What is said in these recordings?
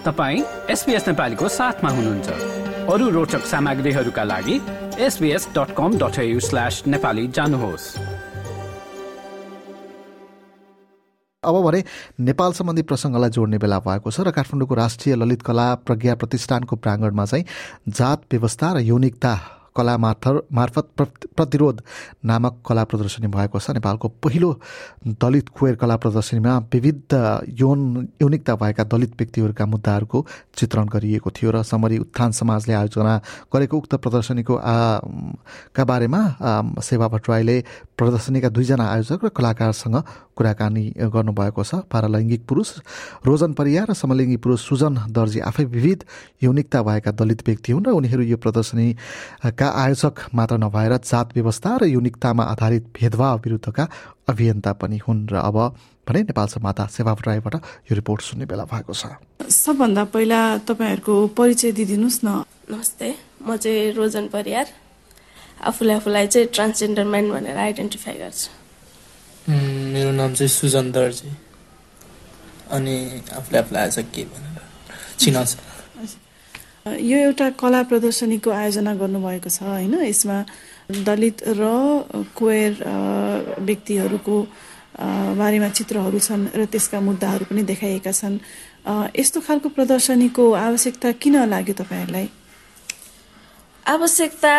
तपाईँ एसपिएस नेपालीको साथमा हुनुहुन्छ। अरू रोचक सामग्रीहरूका लागि SBS dot com dot slash Nepali जानुहोस्। अब भने नेपाल सम्बन्धी प्रसङ्गलाई जोड्ने बेला भएको छ र काठमाडौँको राष्ट्रिय ललित कला प्रज्ञा प्रतिष्ठानको प्राङ्गणमा चाहिँ जात व्यवस्था र यौनिकता कला मार्फत प्रतिरोध नामक कला प्रदर्शनी भएको छ। नेपालको पहिलो दलित क्वेर कला प्रदर्शनीमा विविध यौन यौनिकता भएका दलित व्यक्तिहरूका मुद्दाहरूको चित्रण गरिएको थियो र समरी उत्थान समाजले आयोजना गरेको उक्त प्रदर्शनीको का बारेमा सेवा भट्टराईले प्रदर्शनीका दुईजना आयोजक र कलाकारसँग कुराकानी गर्नुभएको छ। पारालैङ्गिक पुरुष रोजन परिया र समलिङ्गी पुरुष सुजन दर्जी आफै विविध यौनिकता भएका दलित व्यक्ति हुन् र उनीहरू यो प्रदर्शनीका आयोजक मात्र नभएर जात व्यवस्था र युनिकतामा आधारित भेदभाव विरुद्धका अभियन्ता पनि हुन् र अब भने नेपाल संवाददाता सेवा राईबाट यो रिपोर्ट सुन्ने बेला भएको छ। सबभन्दा पहिला तपाईँहरूको परिचय दिइदिनुहोस् न। नमस्ते म चाहिँ रोजन परियार। आफूले आफूलाई चाहिँ ट्रान्सजेन्डर म्यान भनेर आइडेन्टिफाई गर्छु। मेरो नाम चाहिँ सुजन दर्जी। अनि आफूले आफूलाई आज के भनेर चिनाउँछ? यो एउटा कला प्रदर्शनीको आयोजना गर्नुभएको छ होइन? यसमा दलित र क्वेर व्यक्तिहरूको बारेमा चित्रहरू छन् र त्यसका मुद्दाहरू पनि देखाइएका छन्। यस्तो खालको प्रदर्शनीको आवश्यकता किन लाग्यो तपाईँहरूलाई? आवश्यकता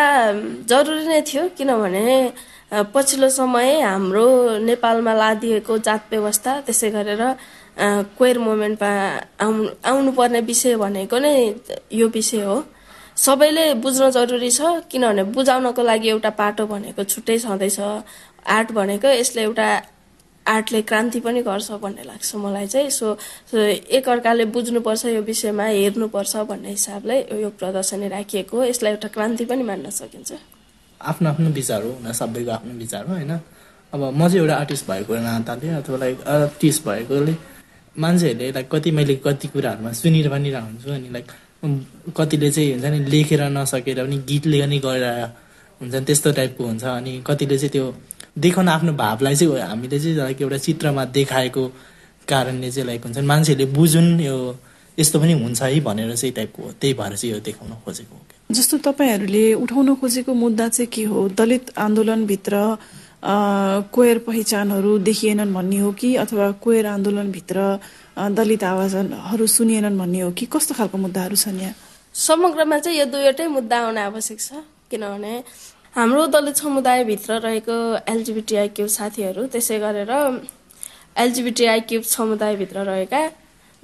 जरुरी नै थियो किनभने पछिल्लो समय हाम्रो नेपालमा लादिएको जात व्यवस्था त्यसै गरेर क्वेर मोमेन्टमा आउनु आउनुपर्ने विषय भनेको नै यो विषय हो। सबैले बुझ्न जरुरी छ किनभने बुझाउनको लागि एउटा पाटो भनेको छुट्टै छँदैछ। आर्ट भनेको यसले एउटा आर्टले क्रान्ति पनि गर्छ भन्ने लाग्छ मलाई चाहिँ। सो एकअर्काले बुझ्नुपर्छ यो विषयमा हेर्नुपर्छ भन्ने हिसाबले यो प्रदर्शनी राखिएको हो। यसलाई एउटा क्रान्ति पनि मान्न सकिन्छ। आफ्नो आफ्नो विचार हो सबैको आफ्नो विचार हो होइन? अब म चाहिँ एउटा आर्टिस्ट भएको नाताले अथवा लाइक आर्टिस्ट भएकोले मान्छेहरूले लाइक कति मैले कति कुराहरूमा सुनेर पनि हुन्छु अनि लाइक कतिले चाहिँ हुन्छ नि लेखेर नसकेर पनि गीतले पनि गरेर हुन्छ नि त्यस्तो टाइपको हुन्छ अनि कतिले चाहिँ त्यो देखाउन आफ्नो भावलाई चाहिँ हामीले चाहिँ लाइक एउटा चित्रमा देखाएको कारणले चाहिँ लाइक हुन्छ मान्छेहरूले बुझुन् यो यस्तो पनि हुन्छ है भनेर चाहिँ टाइपको त्यही भएर चाहिँ यो देखाउन खोजेको जस्तो तपाईँहरूले उठाउन खोजेको मुद्दा चाहिँ के हो? दलित आन्दोलनभित्र क्वेर पहिचानहरू देखिएनन् भन्ने हो कि अथवा क्वेर आन्दोलनभित्र दलित आवाजहरू सुनिएनन् भन्ने हो कि? कस्तो खालको मुद्दाहरू छन् यहाँ? समग्रमा चाहिँ यो दुईवटै मुद्दा आउन आवश्यक छ। किनभने हाम्रो दलित समुदायभित्र रहेको एलजिबिटिआई क्युब साथीहरू त्यसै गरेर एलजिबिटिआई क्युब समुदायभित्र रहेका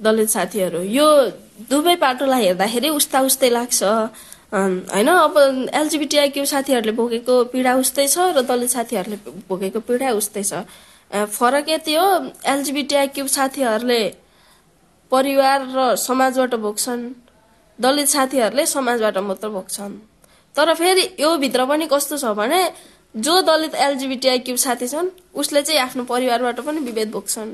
दलित साथीहरू यो दुवै पाटोलाई हेर्दाखेरि उस्ता उस्तै लाग्छ। होइन अब एलजिबिटिआइक्यू साथीहरूले भोगेको पीडा उस्तै छ र दलित साथीहरूले भोगेको पीडा उस्तै छ। फरक यति हो एलजिबिटिआइक्यू साथीहरूले परिवार र समाजबाट भोग्छन्। दलित साथीहरूले समाजबाट मात्र भोग्छन्। तर फेरि यो भित्र पनि कस्तो छ भने जो दलित एलजिबिटिआइक्यू साथी छन् उसले चाहिँ आफ्नो परिवारबाट पनि विभेद भोग्छन्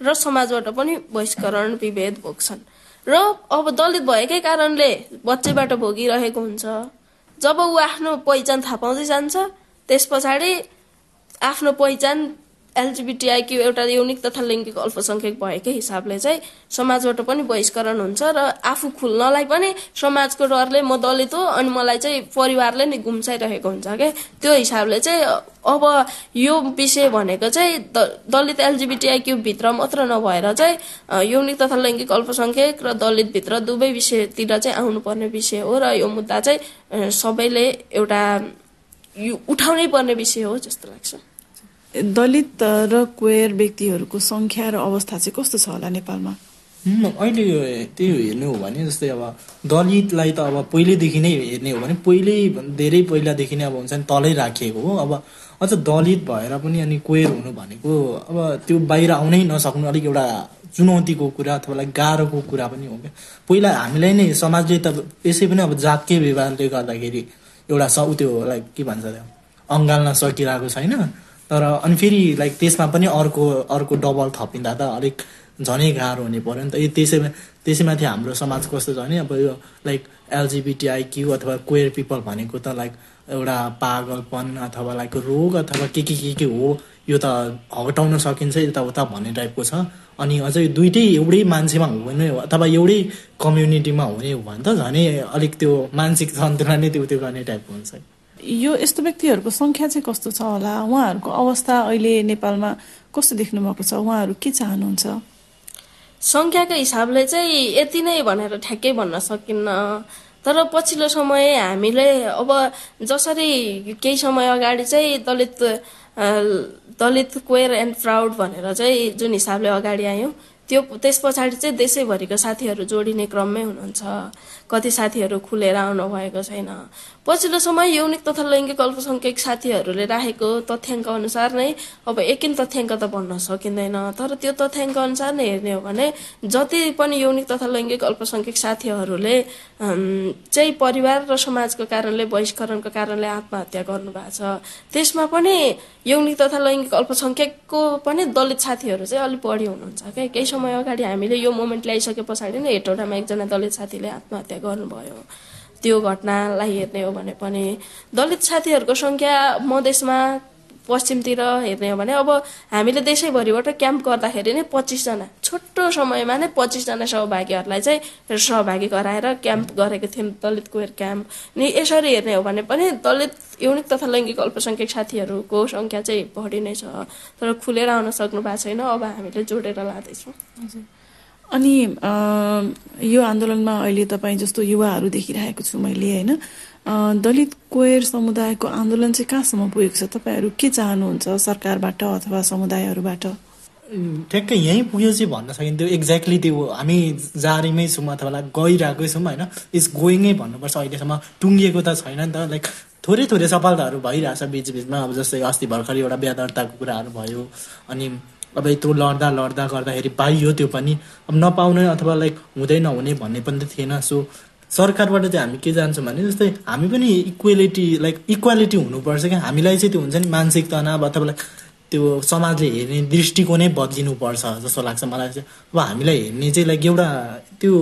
र समाजबाट पनि बहिष्करण विभेद भोग्छन्। र अब दलित भएकै कारणले बच्चैबाट भोगिरहेको हुन्छ। जब ऊ आफ्नो पहिचान थाहा पाउँदै जान्छ त्यस पछाडि आफ्नो पहिचान एलजिबिटिआइक्यू एउटा यौनिक तथा लैङ्गिक अल्पसङ्ख्यक भएकै हिसाबले चाहिँ समाजबाट पनि बहिष्करण हुन्छ र आफू खुल्नलाई पनि समाजको डरले म दलित हो अनि मलाई चाहिँ परिवारले नै गुम्साइरहेको हुन्छ क्या त्यो हिसाबले चाहिँ अब यो विषय भनेको चाहिँ दलित एलजिबिटिआइक्यू भित्र मात्र नभएर चाहिँ यौनिक तथा लैङ्गिक अल्पसङ्ख्यक र दलितभित्र दुवै विषयतिर चाहिँ आउनुपर्ने विषय हो र यो मुद्दा चाहिँ सबैले एउटा उठाउनै पर्ने विषय हो जस्तो लाग्छ। दलित र क्वेयर व्यक्तिहरूको सङ्ख्या र अवस्था चाहिँ कस्तो छ होला नेपालमा? अहिले त्यही हेर्ने हो भने जस्तै अब दलितलाई त अब पहिल्यैदेखि नै हेर्ने हो भने पहिल्यै धेरै पहिलादेखि नै अब हुन्छ नि तलै राखिएको हो। अब अझ दलित भएर पनि अनि क्वेयर हुनु भनेको अब त्यो बाहिर आउनै नसक्नु अलिक एउटा चुनौतीको कुरा अथवा गाह्रोको कुरा पनि हो क्या। पहिला हामीलाई नै समाजले त यसै पनि अब जातीय व्यवहारले गर्दाखेरि एउटा स त्यो लाइक के भन्छ त्यो? अँगाल्न सकिरहेको छैन। तर अनि फेरि लाइक त्यसमा पनि अर्को अर्को डबल थपिँदा त अलिक झनै गाह्रो हुने पऱ्यो नि त। त्यसै त्यसैमाथि हाम्रो समाज कस्तो छ भने अब यो लाइक एलजिबिटिआई क्यु अथवा क्वेयर पिपल भनेको त लाइक एउटा पागलपन अथवा लाइक रोग अथवा के के के के हो यो त हटाउन सकिन्छ यताउता भन्ने टाइपको छ। अनि अझै दुइटै एउटै मान्छेमा हुने हो अथवा एउटै कम्युनिटीमा हुने हो भने त झनै अलिक त्यो मानसिक सन्तुलन नै त्यो त्यो गर्ने टाइपको हुन्छ। यो यस्तो व्यक्तिहरूको सङ्ख्या चाहिँ कस्तो छ होला? उहाँहरूको अवस्था अहिले नेपालमा कस्तो देख्नु भएको छ? उहाँहरू के चाहनुहुन्छ? सङ्ख्याको हिसाबले चाहिँ यति नै भनेर ठ्याक्कै भन्न सकिन्न। तर पछिल्लो समय हामीले अब जसरी केही समय अगाडि चाहिँ Dalit Dalit queer and proud भनेर चाहिँ जुन हिसाबले अगाडि आयौँ त्यो त्यस पछाडि चाहिँ देशैभरिको साथीहरू जोडिने क्रममै हुनुहुन्छ। कति साथीहरू खुलेर आउनु भएको छैन। पछिल्लो समय यौनिक तथा लैङ्गिक अल्पसङ्ख्यक साथीहरूले राखेको तथ्याङ्क अनुसार नै अब एकिन तथ्याङ्क त भन्न सकिँदैन तर त्यो तथ्याङ्क अनुसार नै हेर्ने हो भने जति पनि यौनिक तथा लैङ्गिक अल्पसङ्ख्यक साथीहरूले चाहिँ परिवार र समाजको कारणले बहिष्करणको कारणले आत्महत्या गर्नुभएको छ। त्यसमा पनि यौनिक तथा लैङ्गिक अल्पसङ्ख्यकको पनि दलित साथीहरू चाहिँ अलिक बढी हुनुहुन्छ क्या केही समय अगाडि हामीले यो मोमेन्ट ल्याइसके पछाडि नै हेटौँडामा एकजना दलित साथीले आत्महत्या गर्नुभयो। त्यो घटनालाई हेर्ने हो भने पनि दलित साथीहरूको सङ्ख्या मधेसमा पश्चिमतिर हेर्ने हो भने अब हामीले देशैभरिबाट क्याम्प गर्दाखेरि नै पच्चिसजना छोटो समयमा नै पच्चिसजना सहभागीहरूलाई चाहिँ सहभागी गराएर क्याम्प गरेको थियौँ दलित कोयर क्याम्प। अनि यसरी हेर्ने हो भने पनि दलित युनिक तथा लैङ्गिक अल्पसङ्ख्यक साथीहरूको सङ्ख्या चाहिँ बढी नै छ तर खुलेर आउन सक्नु भएको छैन अब हामीले जोडेर लाँदैछौँ। हजुर। अनि यो आन्दोलनमा अहिले तपाईँ जस्तो युवाहरू देखिरहेको छु मैले होइन दलित कोयर समुदायको आन्दोलन चाहिँ कहाँसम्म पुगेको छ? तपाईँहरू के चाहनुहुन्छ सरकारबाट अथवा समुदायहरूबाट? ठ्याक्कै यहीँ पुग्यो चाहिँ भन्न सकिन्थ्यो। एक्ज्याक्टली त्यो हामी जारीमै छौँ अथवा गइरहेकै छौँ होइन। इट्स गोइङै भन्नुपर्छ अहिलेसम्म। टुङ्गिएको त छैन नि त। लाइक थोरै थोरै सफलताहरू भइरहेछ बिचबिचमा। अब जस्तै अस्ति भर्खर एउटा बिहा दर्ताको कुराहरू भयो। अनि अब यत्रो लड्दा लड्दा गर्दाखेरि पाइयो त्यो पनि। अब नपाउने अथवा लाइक हुँदै नहुने भन्ने पनि त थिएन। सो सरकारबाट चाहिँ हामी के जान्छौँ भने जस्तै हामी पनि इक्वेलिटी लाइक इक्वालिटी हुनुपर्छ क्या। हामीलाई चाहिँ त्यो हुन्छ नि मानसिक तनाव अथवा त्यो समाजले हेर्ने दृष्टिकोणै बदलिनुपर्छ जस्तो लाग्छ मलाई चाहिँ। अब हामीलाई हेर्ने चाहिँ लाइक एउटा त्यो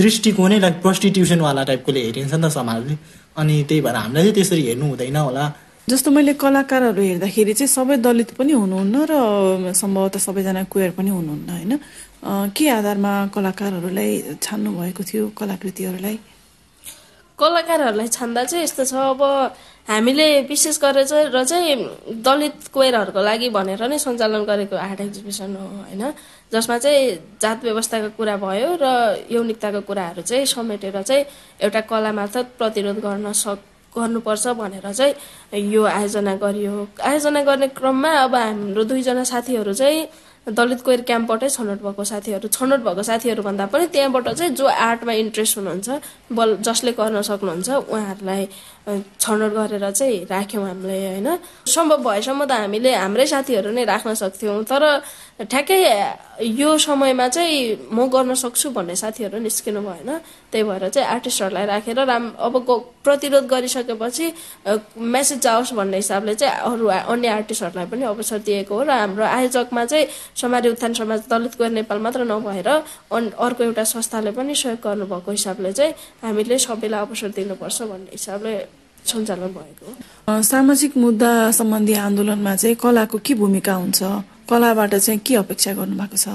दृष्टिकोणै लाइक प्रस्टिट्युसनवाला टाइपकोले हेरिन्छ नि त समाजले। अनि त्यही भएर हामीलाई चाहिँ त्यसरी हेर्नु हुँदैन होला। जस्तो मैले कलाकारहरू हेर्दाखेरि चाहिँ सबै दलित पनि हुनुहुन्न र सम्भवतः सबैजना कुयर पनि हुनुहुन्न होइन? के आधारमा कलाकारहरूलाई छान्नु भएको थियो कलाकृतिहरूलाई? कलाकारहरूलाई छान्दा चाहिँ यस्तो छ अब हामीले विशेष गरेर चाहिँ र चाहिँ दलित क्वेरहरूको लागि भनेर नै सञ्चालन गरेको आर्ट एक्जिबिसन हो होइन? जसमा चाहिँ जात व्यवस्थाको कुरा भयो र यौनिकताको कुराहरू चाहिँ समेटेर चाहिँ एउटा कला मार्फत प्रतिरोध गर्न सक गर्नुपर्छ भनेर चाहिँ यो आयोजना गरियो। आयोजना गर्ने क्रममा अब हाम्रो दुईजना साथीहरू चाहिँ दलित कोयर क्याम्पबाटै छनौट भएको साथीहरू छनौट भएको साथीहरू भन्दा पनि त्यहाँबाट चाहिँ जो आर्टमा इन्ट्रेस्ट हुनुहुन्छ बल जसले गर्न सक्नुहुन्छ उहाँहरूलाई छनौट गरेर चाहिँ राख्यौँ हामीले होइन? सम्भव भएसम्म त हामीले हाम्रै साथीहरू नै राख्न सक्थ्यौँ तर ठ्याक्कै यो समयमा चाहिँ म गर्न सक्छु भन्ने साथीहरू निस्किनु भएन। त्यही भएर चाहिँ आर्टिस्टहरूलाई राखेर राम अब प्रतिरोध गरिसकेपछि मेसेज जाओस् भन्ने हिसाबले चाहिँ अरू अन्य आर्टिस्टहरूलाई पनि अवसर दिएको हो र हाम्रो आयोजकमा चाहिँ समाज उत्थान समाज दलित गएर नेपाल मात्र नभएर अर्को एउटा संस्थाले पनि सहयोग गर्नुभएको हिसाबले चाहिँ हामीले सबैलाई अवसर दिनुपर्छ भन्ने हिसाबले सञ्चालन भएको? सामाजिक मुद्दा सम्बन्धी आन्दोलनमा चाहिँ कलाको के भूमिका हुन्छ? कलाबाट चाहिँ के अपेक्षा गर्नुभएको छ?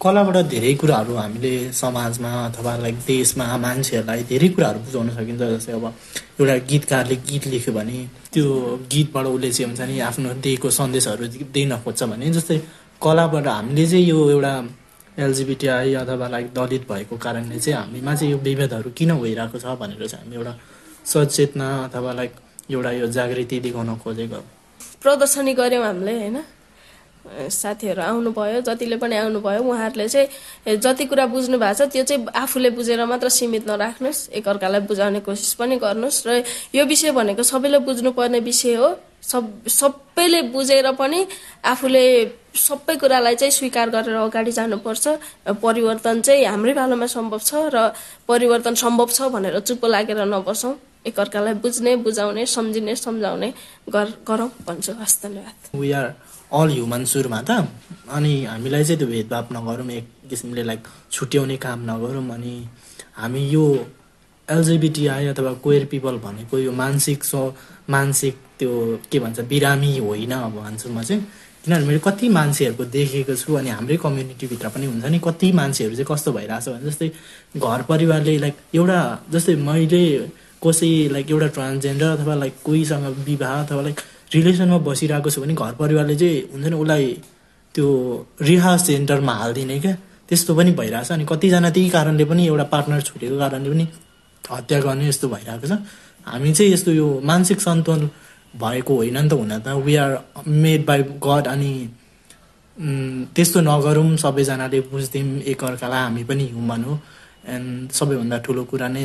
कलाबाट धेरै कुराहरू हामीले समाजमा अथवा लाइक देशमा मान्छेहरूलाई धेरै कुराहरू बुझाउन सकिन्छ। जस्तै अब एउटा गीतकारले गीत लेख्यो भने त्यो गीतबाट उसले चाहिँ हुन्छ नि आफ्नो दिएको सन्देशहरू दिन खोज्छ भने जस्तै कलाबाट हामीले चाहिँ यो एउटा एलजिबिटिआई अथवा लाइक दलित भएको कारणले चाहिँ हामीमा चाहिँ यो विभेदहरू किन भइरहेको छ भनेर चाहिँ हामी एउटा सचेतना अथवा लाइक एउटा यो जागृति देखाउन खोजेको प्रदर्शनी गऱ्यौँ हामीले होइन? साथीहरू आउनुभयो जतिले पनि आउनुभयो उहाँहरूले चाहिँ जति कुरा बुझ्नु भएको छ त्यो चाहिँ आफूले बुझेर मात्र सीमित नराख्नुहोस्। एकअर्कालाई बुझाउने कोसिस पनि गर्नुहोस्। र यो विषय भनेको सबैले बुझ्नुपर्ने विषय हो। सब सबैले बुझेर पनि आफूले सबै कुरालाई चाहिँ स्वीकार गरेर अगाडि जानुपर्छ। परिवर्तन चाहिँ हाम्रै पालोमा सम्भव छ र परिवर्तन सम्भव छ भनेर चुप्पो लागेर नबसौँ एकअर्कालाई बुझ्ने बुझाउने सम्झिने सम्झाउने गरौँ भन्छु। हस् धन्यवाद। अल ह्युमन सुरुमा त अनि हामीलाई चाहिँ त्यो भेदभाव नगरौँ एक किसिमले लाइक छुट्याउने काम नगरौँ। अनि हामी यो एलजिबिटिआई अथवा कोयर पिपल भनेको यो मानसिक सो मानसिक त्यो के भन्छ बिरामी होइन अब भन्छु म चाहिँ। किनभने मैले कति मान्छेहरूको देखेको छु अनि हाम्रै कम्युनिटीभित्र पनि हुन्छ नि कति मान्छेहरू चाहिँ कस्तो भइरहेछ भने जस्तै घर परिवारले लाइक एउटा जस्तै मैले कसै लाइक एउटा ट्रान्सजेन्डर अथवा लाइक कोहीसँग विवाह अथवा लाइक रिलेसनमा बसिरहेको छु भने घर परिवारले चाहिँ हुन्छ नि उसलाई त्यो रिहा सेन्टरमा हालिदिने क्या। त्यस्तो पनि भइरहेछ अनि कतिजना त्यही कारणले पनि एउटा पार्टनर छुटेको कारणले पनि हत्या गर्ने यस्तो भइरहेको छ। हामी चाहिँ यस्तो यो मानसिक सन्तुलन भएको होइन नि त हुन त। We are made by God अनि त्यस्तो नगरौँ सबैजनाले बुझ्थ्यौँ एकअर्कालाई हामी पनि ह्युमन हो। एन्ड सबैभन्दा ठुलो कुरा नै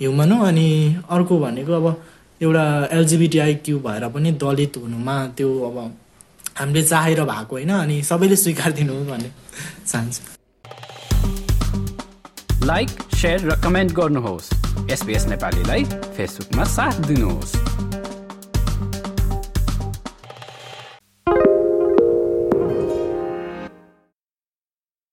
ह्युमन हो अनि अर्को भनेको अब एउटा एलजिबिटिआई क्यु भएर पनि दलित हुनुमा त्यो अब हामीले चाहेर भएको होइन अनि सबैले स्वीकारिदिनु भन्ने चाहन्छु। लाइक सेयर र कमेन्ट गर्नुहोस्। एसपिएस नेपालीलाई फेसबुकमा साथ दिनुहोस्।